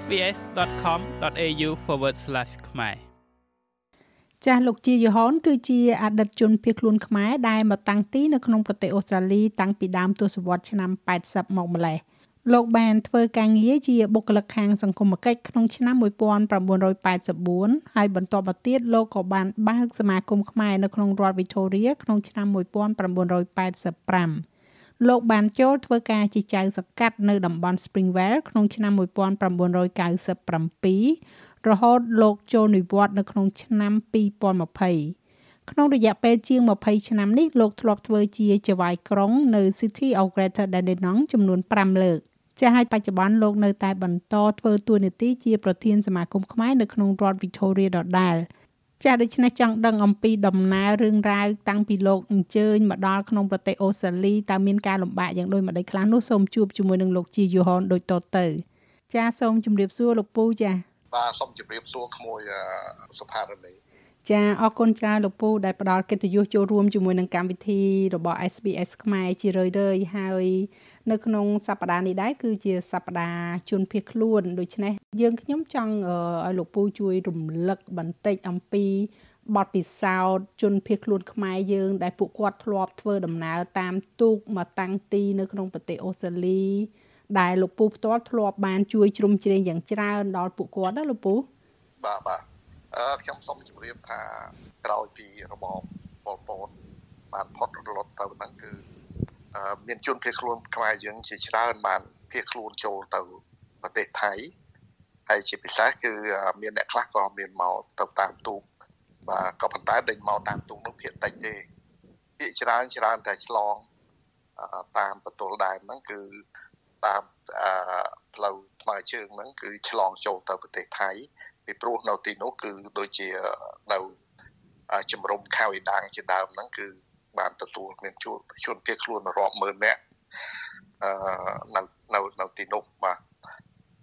sbs.com.au/ ខ្មែរចាស់លោកជាយូហនគឺជាអតីតជនភៀសខ្លួនខ្មែរដែលមកតាំងទីនៅក្នុងប្រទេសអូស្ត្រាលីតាំងពីដើមទសវត្សរ៍ឆ្នាំ80មកម្លេះលោកបានធ្វើការងារជាបុគ្គលិកខាងសង្គមគិច្ចក្នុងឆ្នាំ1984ហើយបន្ទាប់មកទៀតលោកក៏បានបើកសមាគមខ្មែរនៅក្នុងរដ្ឋ Victoria ក្នុងឆ្នាំ1985 លោកបានចូលធ្វើការជាចៅសង្កាត់នៅតំបន់ Springvale ក្នុងឆ្នាំ1997រហូតលោកចូលនិវត្តន៍នៅក្នុងឆ្នាំ2020ក្នុងរយៈពេលជាង20ឆ្នាំនេះលោកធ្លាប់ធ្វើជាចៅហ្វាយក្រុងនៅ City of Greater Dandenong ចំនួន5លើកចាស់ហើយបច្ចុប្បន្នលោកនៅតែបន្តធ្វើតួនាទីជាប្រធានសមាគមខ្មែរនៅក្នុងរដ្ឋ Victoria ដដែល ចាស់ដូច្នេះចង់ដឹងអំពីដំណើររឿងរ៉ាវតាំងពីលោកអញ្ជើញមកដល់ក្នុងប្រទេសអូស្ត្រាលីតើមានការលំបាកយ៉ាងដូចម្តេចខ្លះនោះសូមជួបជាមួយនឹងលោកជាយូហនដូចតទៅចាសសូមជម្រាបសួរលោកពូចាសបាទសូមជម្រាបសួរក្មួយសុផារនី ចាអរគុណច្រើនលោកពូដែលផ្ដល់កិត្តិយសចូលរួមជាមួយនឹងកម្មវិធីរបស់ SBS ខ្មែរជារឿយៗហើយនៅក្នុងសប្តាហ៍នេះដែរគឺជាសប្តាហ៍ជនភៀសខ្លួនដូច្នេះយើងខ្ញុំចង់ឲ្យលោកពូជួយរំលឹកបន្តិចអំពីបទពិសោធន៍ជនភៀសខ្លួនខ្មែរយើងដែលពួកគាត់ធ្លាប់ធ្វើដំណើរតាមទូកមកតាំងទីនៅក្នុងប្រទេសអូស្ត្រាលីដែលលោកពូផ្ទាល់ធ្លាប់បានជួយជ្រោមជ្រែងយ៉ាងច្រើនដល់ពួកគាត់ណាលោកពូបាទបាទអឺ ខ្ញុំសូមជម្រាបថាក្រោយពីរបបប៉ុលពតបានផុតរលត់ទៅហ្នឹងគឺមានជនភៀសខ្លួនខ្មែរយើងជាច្រើនបានភៀសខ្លួនចូលទៅប្រទេសថៃហើយជាពិសេសគឺមានអ្នកខ្លះក៏មានមកទៅតាមទូកបាទក៏ប៉ុន្តែដេញមកតាមទូកនោះភាគតិចទេភាគច្រើនច្រើនតែឆ្លងតាមបន្ទល់ដែនហ្នឹងគឺតាមផ្លូវថ្មើរជើងហ្នឹងគឺឆ្លងចូលទៅប្រទេសថៃ ពីព្រោះនៅទីនោះគឺដូចជានៅជំរំខាវអ៊ីដាងជាដើមហ្នឹងគឺបានទទួលមានជួនជនភៀសខ្លួនរាប់ម៉ឺននាក់អឺនៅនៅនៅទីនោះបាទ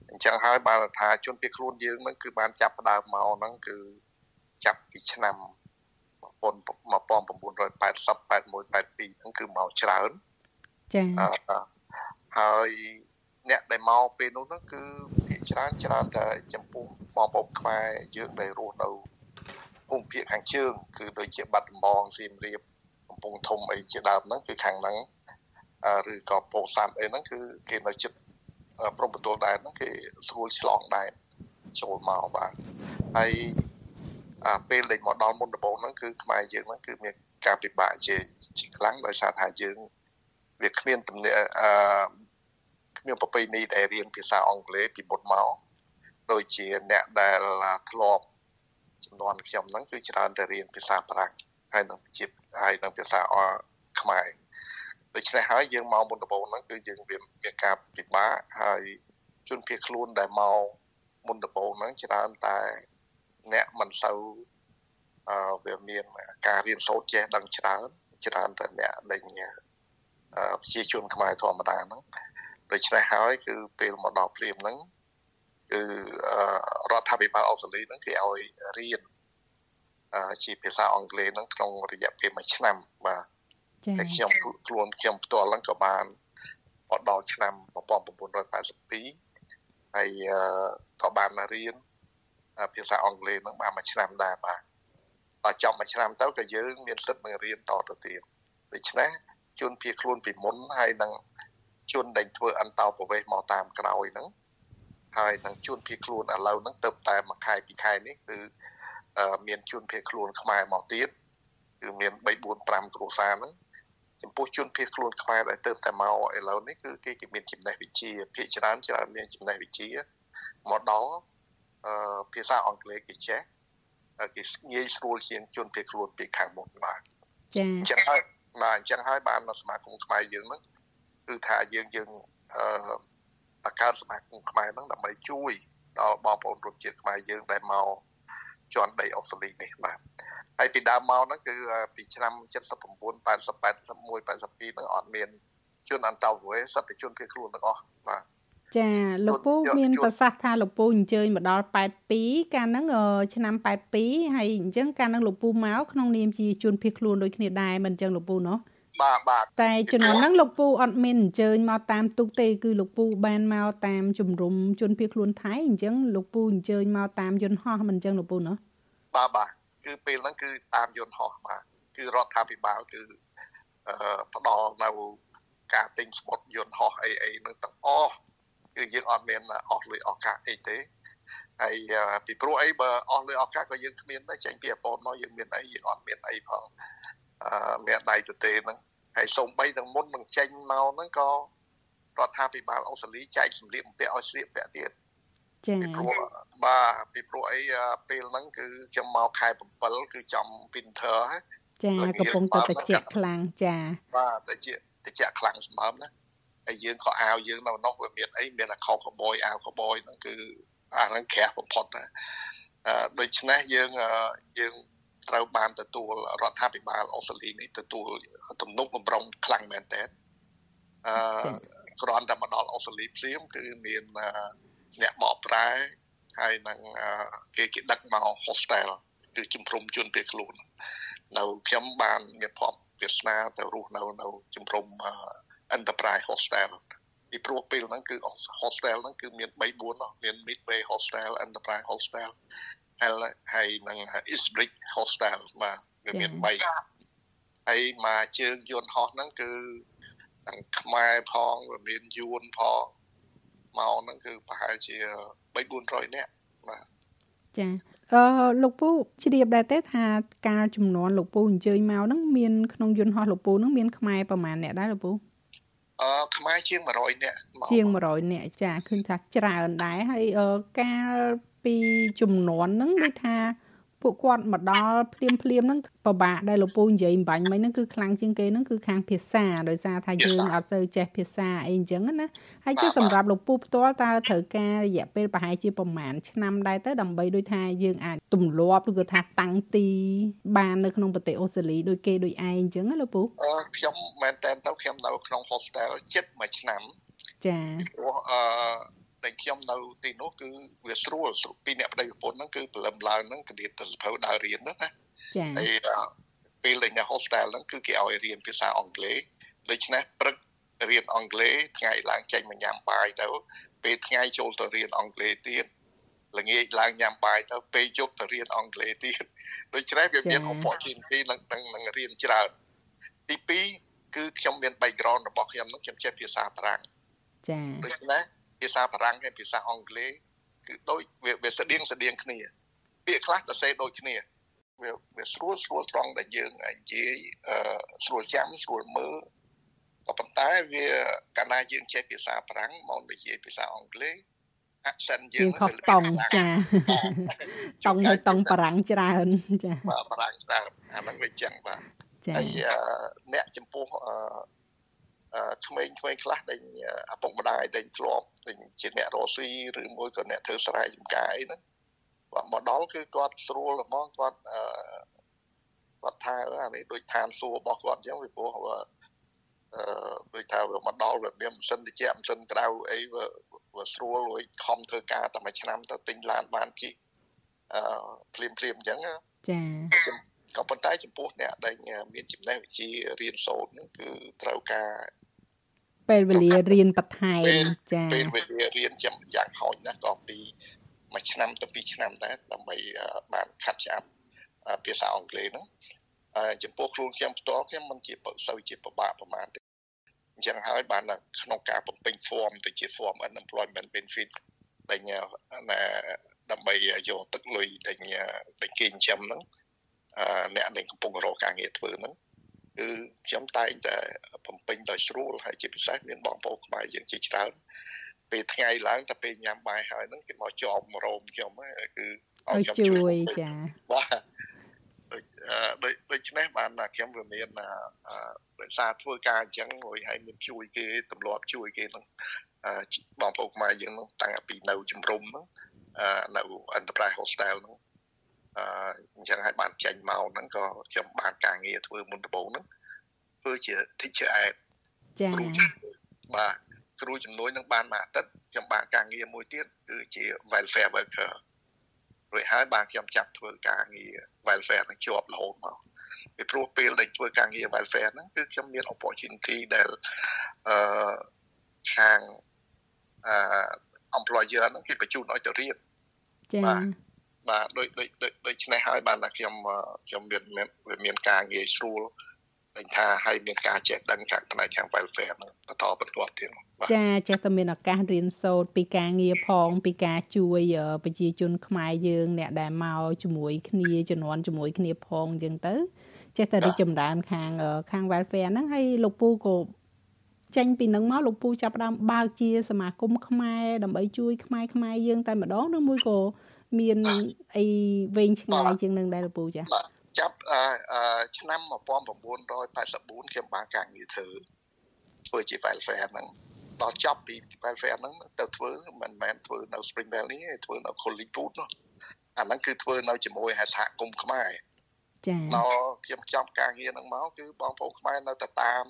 អញ្ចឹងហើយបានថាជនភៀសខ្លួនយើងហ្នឹងគឺបានចាប់ផ្ដើមមកហ្នឹងគឺចាប់ពីឆ្នាំ1980 81 82ហ្នឹងគឺមកច្រើនចា៎ហើយអ្នកដែលមកពេលនោះហ្នឹងគឺភាគ ច្រើនច្រើនតែចំពោះបងប្អូនខ្មែរយើងដែលរស់នៅភូមិភាគខាងជើង គឺដូចជាបាត់ដំបងសៀមរាបកំពង់ធំអីជាដើមហ្នឹងគឺខាងហ្នឹងឬក៏ពោធិ៍សាត់អីហ្នឹងគឺគេនៅចិត្តព្រំបន្ទល់ដែនហ្នឹងគេស្រួលឆ្លងដែនចូលមកបាទហើយអាពេលដែលមកដល់មុនដំបូងហ្នឹងគឺខ្មែរយើងហ្នឹងគឺមានការពិបាកជាជាខ្លាំងដោយសារថាយើងវាគ្មានទំនាក់អឺ មានប្រពៃណីដែលរៀនភាសាអង់គ្លេសពីមុនមកដូចជាអ្នកដែលធ្លាប់ចំនួនខ្ញុំហ្នឹងគឺច្រើនតែរៀនភាសាបារាំងហើយនឹងជាហើយនឹងភាសាអខ្មែរដូច្នេះហើយយើងមកមុនដំបូងហ្នឹងគឺយើងមានការពិបាកហើយជនភៀសខ្លួនដែលមកមុនដំបូងហ្នឹងច្រើនតែអ្នកមិនសូវអឺវាមានការរៀនសូត្រចេះដឹងច្រើនច្រើនតែអ្នកដែលប្រជាជនខ្មែរធម្មតាហ្នឹង ដូច្នេះហើយគឺពេលមកដល់ព្រាមហ្នឹងគឺរដ្ឋាភិបាលអូស្ត្រាលីហ្នឹងគេឲ្យរៀនជាភាសាអង់គ្លេសហ្នឹងក្នុងរយៈពេល1ឆ្នាំបាទតែខ្ញុំខ្លួនខ្ញុំផ្ទាល់ហ្នឹងក៏បានមកដល់ឆ្នាំ1982ហើយក៏បានរៀនភាសាអង់គ្លេសហ្នឹងបានមួយឆ្នាំដែរបាទដល់ចប់មួយឆ្នាំទៅក៏យើងមានសិទ្ធិនឹងរៀនតទៅទៀតដូច្នេះជួនភៀសខ្លួនពីមុនហើយនឹង ជនដែលធ្វើអន្តោប្រវេសន៍មកតាមក្រោយហ្នឹងហើយនឹងជួនភៀសខ្លួនឥឡូវហ្នឹងទៅតែមួយខែពីរខែនេះគឺមានជួនភៀសខ្លួនខ្មែរមកទៀតគឺមាន3 4 5គ្រួសារហ្នឹងចំពោះជនភៀសខ្លួនខ្មែរដែលទៅតែមកឥឡូវនេះគឺគេគេមានចំណេះវិជ្ជាភាគច្រើនច្រើនមានចំណេះវិជ្ជាមកដល់អឺភាសាអង់គ្លេសគេចេះគេងាយស្រួលជាងជនភៀសខ្លួនពីខាងមុខបាទចា៎អញ្ចឹងហើយបាទអញ្ចឹងហើយបានសមាគមខ្មែរយើងហ្នឹង គឺថាយើងយើងអឺបង្កើតសមាគមខ្មែរហ្នឹងដើម្បីជួយដល់បងប្អូនរួមជាតិខ្មែរយើងដែលមកជន់ដីអូស្ត្រាលីនេះបាទហើយពីដើមមកហ្នឹងគឺពីឆ្នាំ79 80 81 82ហ្នឹងអត់មានជនអន្តោប្រវេសន៍សត្វជនភៀសខ្លួនទាំងអស់បាទចាលោកពូមានប្រសាសន៍ថាលោកពូអញ្ជើញមកដល់82កាលហ្នឹងឆ្នាំ82ហើយអញ្ចឹងកាលហ្នឹងលោកពូមកក្នុងនាមជាជនភៀសខ្លួនដូចគ្នាដែរមិនអញ្ចឹងលោកពូណោះ បាទបាទតែជំនាន់ហ្នឹងលោកពូអត់មានអញ្ជើញមកតាមទុកទេគឺលោកពូបានមកតាមជំរុំជនភៀសខ្លួនថៃអញ្ចឹងលោកពូអញ្ជើញមកតាមយន្តហោះមិនអញ្ចឹងលោកពូណាបាទបាទគឺពេលហ្នឹងគឺតាមយន្តហោះបាទគឺរដ្ឋាភិបាលគឺអឺផ្ដល់នៅការទិញស្មុតយន្តហោះអីអីនឹងទាំងអស់គឺយើងអត់មានអស់លុយអស់កាក់អីទេហើយពីព្រោះអីបើអស់លុយអស់កាក់ក៏យើងគ្មានដែរចេញពីអពតមកយើងមានអីយើងអត់មានអីផងអឺ មានដៃទទេហ្នឹងហើយសូម្បីទាំងមុននឹងចេញមកហ្នឹងក៏រដ្ឋាភិបាលអូស្ត្រាលីចែកសម្លៀកបំពាក់ឲ្យស្លៀកពាក់ទៀតចា៎ពីព្រោះបាទពីព្រោះអីពេលហ្នឹងគឺខ្ញុំមកខែ7គឺចំ winter ហ៎ចាកំពុងតែត្រជាក់ខ្លាំងចាបាទតែជាត្រជាក់ខ្លាំងសម្បើមណាហើយយើងក៏អាវយើងនៅនោះវាមានអីមានអាខោកបយអាវកបយហ្នឹងគឺអាហ្នឹងក្រាស់បំផុតណាអឺដូច្នេះយើងយើង ត្រូវបានទទួលរដ្ឋាភិបាលអូស្ត្រាលីនេះទទួលទំនុកបំរុងខ្លាំងមែនតើអឺគ្រាន់តែមកដល់អូស្ត្រាលីភ្លាមគឺមានអ្នកបកប្រែហើយនឹងគេគេដឹកមក hostel គឺជំរុំជនពេលខ្លួននៅខ្ញុំបានមានភ័ព្វវាសនាទៅរស់នៅនៅជំរុំ Enterprise Hostel ពីព្រោះពេលហ្នឹងគឺ hostel ហ្នឹងគឺមាន3 4នោះមាន Midway Hostel Enterprise Hostel ហើយនឹង East Bridge Hostel បាទវាមាន3ហើយមកជើងយន្តហោះហ្នឹងគឺទាំងខ្មែរផងវាមានយួនផងមកហ្នឹងគឺប្រហែលជា3 400នាក់បាទចាអឺលោកពូជ្រាបដែរទេថាការចំនួនលោកពូអញ្ជើញមកហ្នឹងមានក្នុងយន្តហោះលោកពូហ្នឹងមានខ្មែរប្រមាណអ្នកដែរលោកពូអឺខ្មែរជាង100នាក់ជាង100នាក់ចាឃើញថាច្រើនដែរហើយកាល ពីចំនួនហ្នឹងដូចថាពួកគាត់មកដល់ភ្លាមភ្លាមហ្នឹងពិបាកដែលលោកពូនិយាយអំបញ្ញមិញហ្នឹងគឺខ្លាំងជាងគេហ្នឹងគឺខាងភាសាដោយសារថាយើងអត់សូវចេះភាសាអីអញ្ចឹងណាហើយជាសម្រាប់លោកពូផ្ទាល់តើត្រូវការរយៈពេលប្រហែលជាប្រហែលឆ្នាំដែរទៅដើម្បីដូចថាយើងអាចទម្លាប់ឬក៏ថាតាំងទីបាននៅក្នុងប្រទេសអូស្ត្រាលីដូចគេដូចឯងអញ្ចឹងណាលោកពូអឺខ្ញុំមែនតើទៅខ្ញុំនៅក្នុង hostel ជិត1ឆ្នាំចាព្រោះអឺ ដែលខ្ញុំនៅទីនោះគឺវាស្រួលពីអ្នកប្តីប្រពន្ធហ្នឹងគឺព្រលឹមឡើងហ្នឹងគណិតទៅសភៅដើររៀនណាចា៎ហើយពេលដែលនៅ hostel ហ្នឹងគឺគេឲ្យរៀនភាសាអង់គ្លេសដូច្នេះព្រឹករៀនអង់គ្លេសថ្ងៃឡើងចេញមកញ៉ាំបាយទៅពេលថ្ងៃចូលទៅរៀនអង់គ្លេសទៀតល្ងាចឡើងញ៉ាំបាយទៅពេលយប់ទៅរៀនអង់គ្លេសទៀតដូច្នេះវាមាន opportunity នឹងនឹងរៀនច្រើនទី2គឺខ្ញុំមាន background របស់ខ្ញុំនឹងខ្ញុំចេះភាសាបារាំងចា៎ដូច្នេះ ភាសាបារាំងហើយភាសាអង់គ្លេសគឺដូចវាស្តៀងស្តៀងគ្នាពាក្យខ្លះទៅសេដូចគ្នាវាវាស្រួលស្រួលត្រង់ដែលយើងនិយាយស្រួលចាំស្រួលមើលក៏ប៉ុន្តែវាកាលណាយើងចេះភាសាបារាំងមកនិយាយភាសាអង់គ្លេស accent យើងខុសតង់ចាតង់ហើយតង់បារាំងច្រើនចាបាទបារាំងច្រើនអាហ្នឹងវាចឹងបាទហើយអ្នកចំពោះ ក្មេងៗខ្លះដែលឪពុកម្ដាយដែលធ្លាប់ដែលជាអ្នករស់ស៊ីឬមួយក៏អ្នកធ្វើស្រែចម្ការអីហ្នឹងគាត់មកដល់គឺគាត់ស្រួលហ្មងគាត់អឺគាត់ថាអានេះដូចឋានសួគ៌របស់គាត់អញ្ចឹងវាព្រោះអឺដូចថាវាមកដល់វាមានម៉ាស៊ីនត្រជាក់ម៉ាស៊ីនក្តៅអីវាវាស្រួលរួយខំធ្វើការតែមួយឆ្នាំទៅទិញឡានបានជិះអឺភ្លាមភ្លាមអញ្ចឹងចាក៏ប៉ុន្តែចំពោះអ្នកដែលមានចំណេះវិជ្ជារៀនសូត្រហ្នឹងគឺត្រូវការ ពេលវេលារៀនបន្ថែមចាពេលវេលារៀនចាំយ៉ាងហោចណាស់ក៏ពីមួយឆ្នាំទៅពីរឆ្នាំដែរដើម្បីបានខាត់ឆ្អាប់ភាសាអង់គ្លេសហ្នឹងចំពោះខ្លួនខ្ញុំផ្ទាល់ខ្ញុំមិនជាសូវជាពិបាកប្រហែលទេអញ្ចឹងហើយបានក្នុងការបំពេញ form ទៅជា form unemployment benefit ដែលណាដើម្បីយកទឹកលុយដែលដែលគេចិញ្ចឹមហ្នឹងអ្នកដែលកំពុងរកការងារធ្វើហ្នឹង គឺខ្ញុំតែងតែបំពេញដោយស្រួលហើយជាពិសេសមានបងប្អូនខ្មែរយើងជាច្រើនពេលថ្ងៃឡើងតែពេលញ៉ាំបាយហើយហ្នឹងគេមកជាប់រោមខ្ញុំគឺឲ្យខ្ញុំជួយចាបាទដូចដូច្នេះបានខ្ញុំវាមានដោយសារធ្វើការអញ្ចឹងរួចហើយមានជួយគេទម្លាប់ជួយគេហ្នឹងបងប្អូនខ្មែរយើងហ្នឹងតាំងពីនៅជំរំហ្នឹងនៅ Enterprise Hostel ហ្នឹង អញ្ចឹងហើយបានចេញមកហ្នឹងក៏ខ្ញុំបានការងារធ្វើមុនដំបូងហ្នឹងធ្វើជា teacher aid ចា៎បាទគ្រូចំនួននឹងបានមួយអាទិត្យខ្ញុំបានការងារមួយទៀតគឺជា welfare worker រួចហើយបានខ្ញុំចាប់ធ្វើការងារ welfare នឹងជាប់រហូតមកពីព្រោះពេលដែលធ្វើការងារ welfare ហ្នឹងគឺខ្ញុំមាន opportunity ដែលអឺខាងអឺ employer ហ្នឹងគេបញ្ជូនឲ្យទៅរៀនចា៎ បាទដូចដូចដូច្នេះហើយបានតែខ្ញុំខ្ញុំមានមានការងារស្រួលឃើញថាឲ្យមានការចេះដឹងខាងផ្នែកខាង welfare ហ្នឹងបន្តបន្ទាប់ទៀតចាចេះតែមានឱកាសរៀនសូត្រពីការងារផង ពីការជួយប្រជាជន ខ្មែរយើង អ្នកដែលមកជាមួយគ្នាជំនាន់ជាមួយគ្នាផងអញ្ចឹងទៅចេះតែរីកចម្រើនខាងខាង welfare ហ្នឹងហើយលោកពូក៏ ចេញពីនឹងមកលោកពូចាប់ផ្ដើមបើកជាសមាគមខ្មែរដើម្បីជួយខ្មែរខ្មែរយើងតែម្ដងឬមួយក៏មានអីវែងឆ្ងាយជាងនឹងដែរលោកពូចាចាប់ឆ្នាំ1984ខ្ញុំបានការងារធ្វើធ្វើជា welfare ហ្នឹងដល់ចប់ពី welfare ហ្នឹងទៅធ្វើមិនមែនធ្វើនៅ Spring Valley ទេធ្វើនៅ Collingwood នោះអាហ្នឹងគឺធ្វើនៅជាមួយសហគមន៍ខ្មែរចា៎ដល់ខ្ញុំចាប់ការងារហ្នឹងមកគឺបងប្អូនខ្មែរនៅតែតាម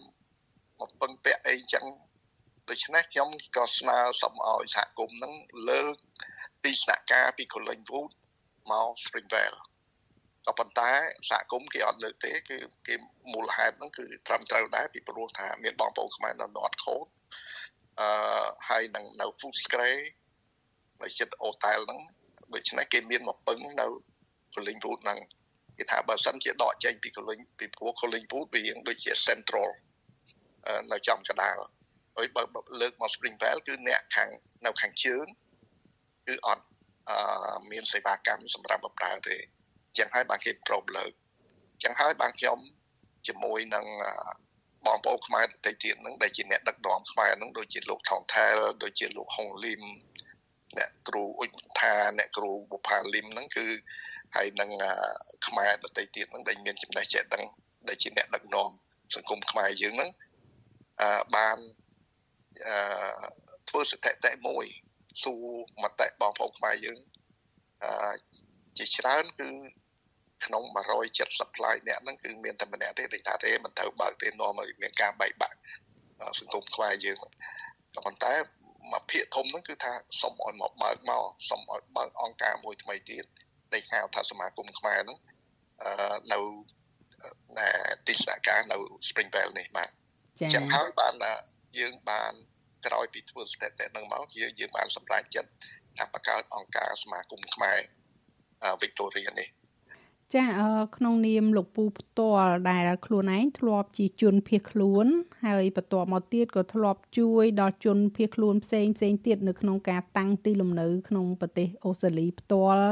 មកពឹងពាក់អីចឹងដូច្នេះខ្ញុំក៏ស្នើសុំឲ្យសហគមន៍ហ្នឹងលើកទីស្នាក់ការពី Collingwood មក Springvale ក៏ប៉ុន្តែសហគមន៍គេអត់លើកទេគឺគេមូលហេតុហ្នឹងគឺត្រឹមត្រូវដែរពីព្រោះថាមានបងប្អូនខ្មែរនៅ North Coast អឺហើយនឹងនៅ Food Scray នៅចិត្តអូតែលហ្នឹងដូច្នេះគេមានមកពឹងនៅ Collingwood ហ្នឹងគេថាបើសិនជាដកចេញពី Colling ពីព្រោះ Collingwood វាយ៉ាងដូចជា Central នៅចំកណ្ដាលហើយបើលើកមក Springvale គឺអ្នកខាងនៅខាងជើងគឺអត់អឺមានសេវាកម្មសម្រាប់បម្រើទេចឹងហើយបានគេប្រមលើកចឹងហើយបានខ្ញុំជាមួយនឹងបងប្អូនខ្មែរដទៃទៀតហ្នឹងដែលជាអ្នកដឹកនាំខ្មែរហ្នឹងដូចជាលោកថងថែលដូចជាលោកហុងលឹមអ្នកគ្រូអ៊ុចថាអ្នកគ្រូបុផាលឹមហ្នឹងគឺហើយនឹងខ្មែរដទៃទៀតហ្នឹងដែលមានចំណេះចេះដឹងដែលជាអ្នកដឹកនាំសង្គមខ្មែរយើងហ្នឹងអឺ បានអឺធ្វើសតិតិមួយសួរមតិបងប្អូនខ្មែរយើងអឺជាច្រើនគឺក្នុង170 flight អ្នកហ្នឹងគឺមានតែម្នាក់ទេដូចថាទេមិនត្រូវបើកទេនាំឲ្យមានការបែកបាក់សង្គមខ្មែរយើងតែប៉ុន្តែមកភាកធំហ្នឹងគឺថាសុំឲ្យមកបើកមកសុំឲ្យបើកអង្គការមួយថ្មីទៀតដែលហៅថាសមាគមខ្មែរហ្នឹងអឺនៅនៅទីស្នាក់ការនៅ Springvale នេះបាទ ចា៎ចឹងហើយបានយើងបានក្រោយពីធ្វើស្ថិតិហ្នឹងមកយើងយើងបានសម្រេចចិត្តថាបង្កើតអង្គការសមាគមខ្មែរ Victoria នេះចាក្នុងនាមលោកពូផ្ទាល់ដែលខ្លួនឯងធ្លាប់ជាជនភៀសខ្លួន ហើយបន្ទាប់មកទៀតក៏ធ្លាប់ជួយដល់ជនភៀសខ្លួនផ្សេងផ្សេងទៀតនៅក្នុងការតាំងទីលំនៅក្នុងប្រទេសអូស្ត្រាលីផ្ទាល់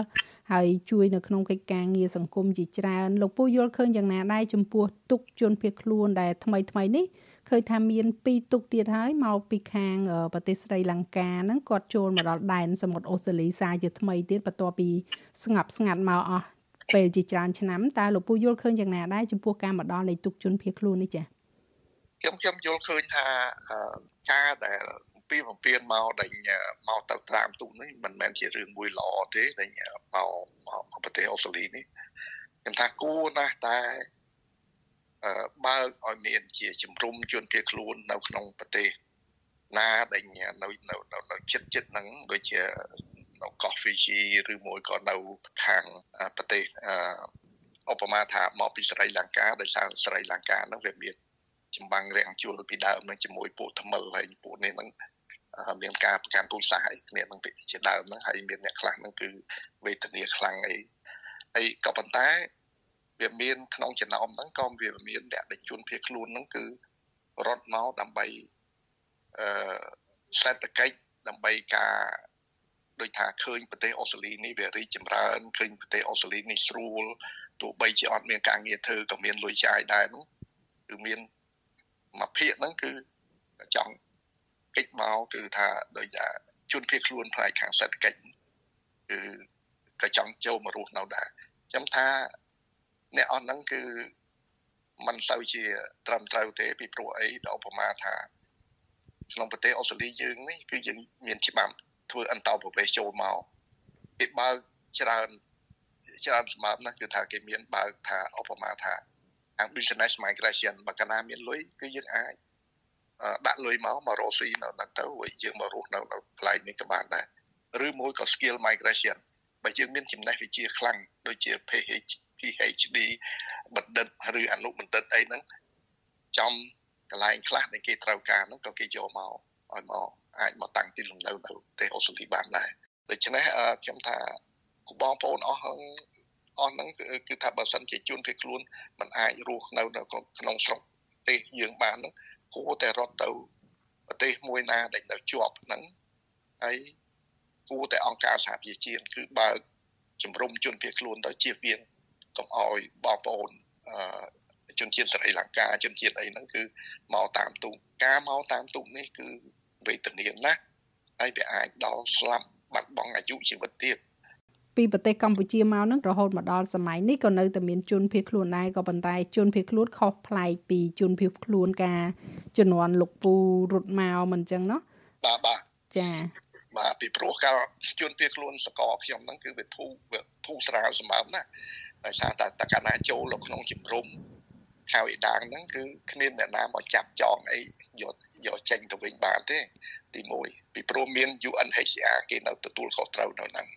ហើយជួយនៅក្នុងកិច្ចការងារសង្គមជាច្រើនលោកពូយល់ឃើញយ៉ាងណាដែរចំពោះទុកជនភៀសខ្លួនដែលថ្មីថ្មីនេះ ឃើញថាមានពីរទុកទៀតហើយមកពីខាងប្រទេសស្រីលង្កាហ្នឹងគាត់ចូលមកដល់ដែនសមុទ្រអូស្ត្រាលីសារជាថ្មីទៀតបន្ទាប់ពីស្ងប់ស្ងាត់មកអស់ពេលជាច្រើនឆ្នាំតើលោកពូយល់ឃើញយ៉ាងណាដែរចំពោះការមកដល់នៃទុកជនភៀសខ្លួននេះចា៎ខ្ញុំខ្ញុំយល់ឃើញថាការដែលពីបំពេញមកដែលមកទៅតាមទូនេះមិនមែនជារឿងមួយល្អទេដែលមកមកប្រទេសអូស្ត្រាលីនេះខ្ញុំថាគួរណាស់តែ បើកឲ្យមានជាជំរុំជនភៀសខ្លួននៅក្នុងប្រទេសណាដែលនៅនៅនៅចិត្តចិត្តហ្នឹងដូចជានៅកោះ Fiji ឬមួយក៏នៅខាងប្រទេសឧបមាថាមកពីស្រីលង្កាដោយសារស្រីលង្កាហ្នឹងវាមានចម្បាំងរាំងជួលពីដើមនឹងជាមួយពួកថ្មិលហើយពួកនេះហ្នឹងមានការប្រកាន់ពូជសាសន៍អីគ្នានឹងជាដើមហ្នឹងហើយមានអ្នកខ្លះហ្នឹងគឺវេទនាខ្លាំងអីហើយក៏ប៉ុន្តែ វាមានក្នុងចំណោមហ្នឹងក៏វាមានអ្នកដែលជួនភៀសខ្លួនហ្នឹងគឺរត់មកដើម្បីអឺសេដ្ឋកិច្ចដើម្បីការដូចថាឃើញប្រទេសអូស្ត្រាលីនេះវារីកចម្រើនឃើញប្រទេសអូស្ត្រាលីនេះស្រួលទោះបីជាអត់មានការងារធ្វើក៏មានលុយចាយដែរនោះគឺមានមួយភាគហ្នឹងគឺចង់កិច្ចមកគឺថាដូចថាជនភៀសខ្លួនផ្នែកខាងសេដ្ឋកិច្ចគឺក៏ចង់ចូលមករស់នៅដែរខ្ញុំថា អ្នកអស់ហ្នឹងគឺมันសូវជាត្រឹមត្រូវទេពីព្រោះអីដល់ឧបមាថាក្នុងប្រទេសអូស្ត្រាលីយើងនេះគឺយើងមានច្បាប់ធ្វើអន្តោប្រវេសន៍ចូលមកគេបើកច្រើនច្រើនសម្រាប់ណាគឺថាគេមានបើកថាឧបមាថាខាង business migration បើកាលណាមានលុយគឺយើងអាចដាក់លុយមកមករកស៊ីនៅហ្នឹងទៅហើយយើងមករស់នៅនៅកន្លែងនេះក៏បានដែរឬមួយក៏ skill migration បើយើងមានចំណេះវិជ្ជាខ្លាំងដូចជា PhD PhD បណ្ឌិតឬអនុបណ្ឌិតអីហ្នឹងចំកន្លែងខ្លះដែលគេត្រូវការហ្នឹងក៏គេយកមកឲ្យមកអាចមកតាំងទីលំនៅនៅប្រទេសអូស្ត្រាលីបានដែរដូច្នេះខ្ញុំថាបងប្អូនអស់ហ្នឹងអស់ហ្នឹងគឺថាបើសិនជាជួនភៀសខ្លួនมันអាចរស់នៅនៅក្នុងស្រុកប្រទេសយើងបានហ្នឹងគួរតែរត់ទៅប្រទេសមួយណាដែលនៅជាប់ហ្នឹងហើយគួរតែអង្គការសហប្រជាជាតិគឺបើកជំរុំជនភៀសខ្លួនទៅជៀសវាង កុំឲ្យបងប្អូនអឺជនជាតិស្រីលង្កាជនជាតិអីហ្នឹងគឺមកតាមទូកការមកតាមទូកនេះគឺវេទនាណាស់ហើយវាអាចដល់ស្លាប់បាត់បង់អាយុជីវិតទៀតពីប្រទេសកម្ពុជាមកនឹងរហូតមកដល់សម័យនេះក៏នៅតែមានជនភៀសខ្លួនដែរក៏ប៉ុន្តែជនភៀសខ្លួនខុសប្លែកពីជនភៀសខ្លួនការជំនាន់លោកពូរត់មកមិនចឹងណោះបាទបាទចាបាទពីព្រោះកាលជនភៀសខ្លួនសកលខ្ញុំហ្នឹងគឺវាធូរធូរស្រាលសម្បើមណា ដោយសារតែតកណាចូលក្នុងជំរំហើយដាងហ្នឹងគឺគ្មានអ្នកណាមកចាប់ចងអីយកយកចេញទៅវិញបានទេ ទី1ពីព្រោះមាន UNHCR គេនៅទទួលខុសត្រូវនៅហ្នឹង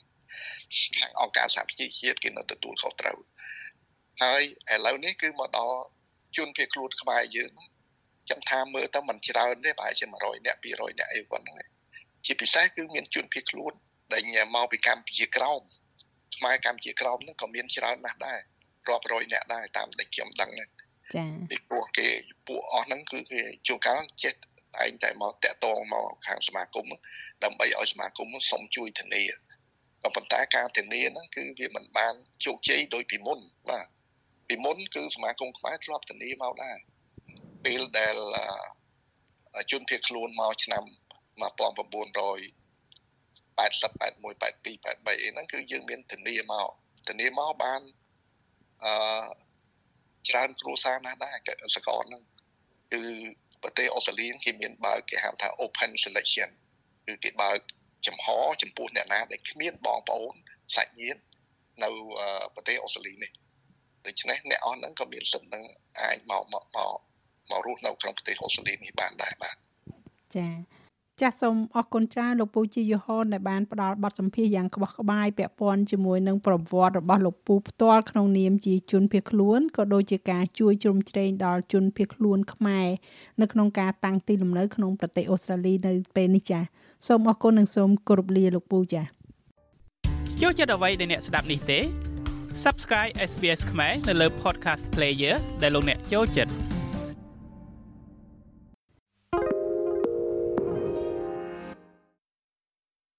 ខាងអង្គការសហប្រជាជាតិគេនៅទទួលខុសត្រូវហើយឥឡូវនេះគឺមកដល់ជនភៀសខ្លួនខ្មែរយើងខ្ញុំថាមើលទៅមិនច្រើនទេប្រហែលជា100នាក់200នាក់អីប៉ុណ្ណឹងជាពិសេសគឺមានជនភៀសខ្លួនដែលមកពីកម្ពុជាក្រោម ខ្មែរកម្ពុជាក្រោមហ្នឹងក៏មានច្រើនណាស់ដែររាប់រយនាក់ដែរតាមដែលខ្ញុំដឹងហ្នឹងចាពីព្រោះគេពួកអស់ហ្នឹងគឺគេជួនកាលចេះតែងតែមកតាក់ទងមកខាងសមាគមដើម្បីឲ្យសមាគមសុំជួយធានាក៏ប៉ុន្តែការធានាហ្នឹងគឺវាមិនបានជោគជ័យដោយពីមុនបាទពីមុនគឺសមាគមខ្មែរធ្លាប់ធានាមកដែរពេលដែលជនភៀសខ្លួនមកឆ្នាំ1900 80 81 82 83អីហ្នឹងគឺយើងមានធានាមកធានាមកបានអឺច្រើនគ្រួសារណាស់ដែរសកលហ្នឹងគឺប្រទេសអូស្ត្រាលីគេមានបើកគេហៅថា open selection គឺគេបើកចំហចំពោះអ្នកណាដែលគ្មានបងប្អូនសាច់ញាតិនៅប្រទេសអូស្ត្រាលីនេះដូច្នេះអ្នកអស់ហ្នឹងក៏មានសិទ្ធិនឹងអាចមកមកមករស់នៅក្នុងប្រទេសអូស្ត្រាលីនេះបានដែរបាទចា៎ ចាសសូមអរគុណច្រើនលោកពូជាយហនដែលបានផ្ដល់បទសម្ភាសយ៉ាងក្បោះក្បាយពាក់ព័ន្ធជាមួយនឹងប្រវត្តិរបស់លោកពូផ្ទាល់ក្នុងនាមជាជនភៀសខ្លួនក៏ដូចជាការជួយជ្រោមជ្រែងដល់ជនភៀសខ្លួនខ្មែរនៅក្នុងការតាំងទីលំនៅក្នុងប្រទេសអូស្ត្រាលីនៅពេលនេះចាសសូមអរគុណនិងសូមគោរពលាលោកពូចាសចូលចិត្តអ្វីដែលអ្នកស្ដាប់នេះទេ Subscribe SBS ខ្មែរនៅលើ Podcast Player ដែលលោកអ្នកចូលចិត្ត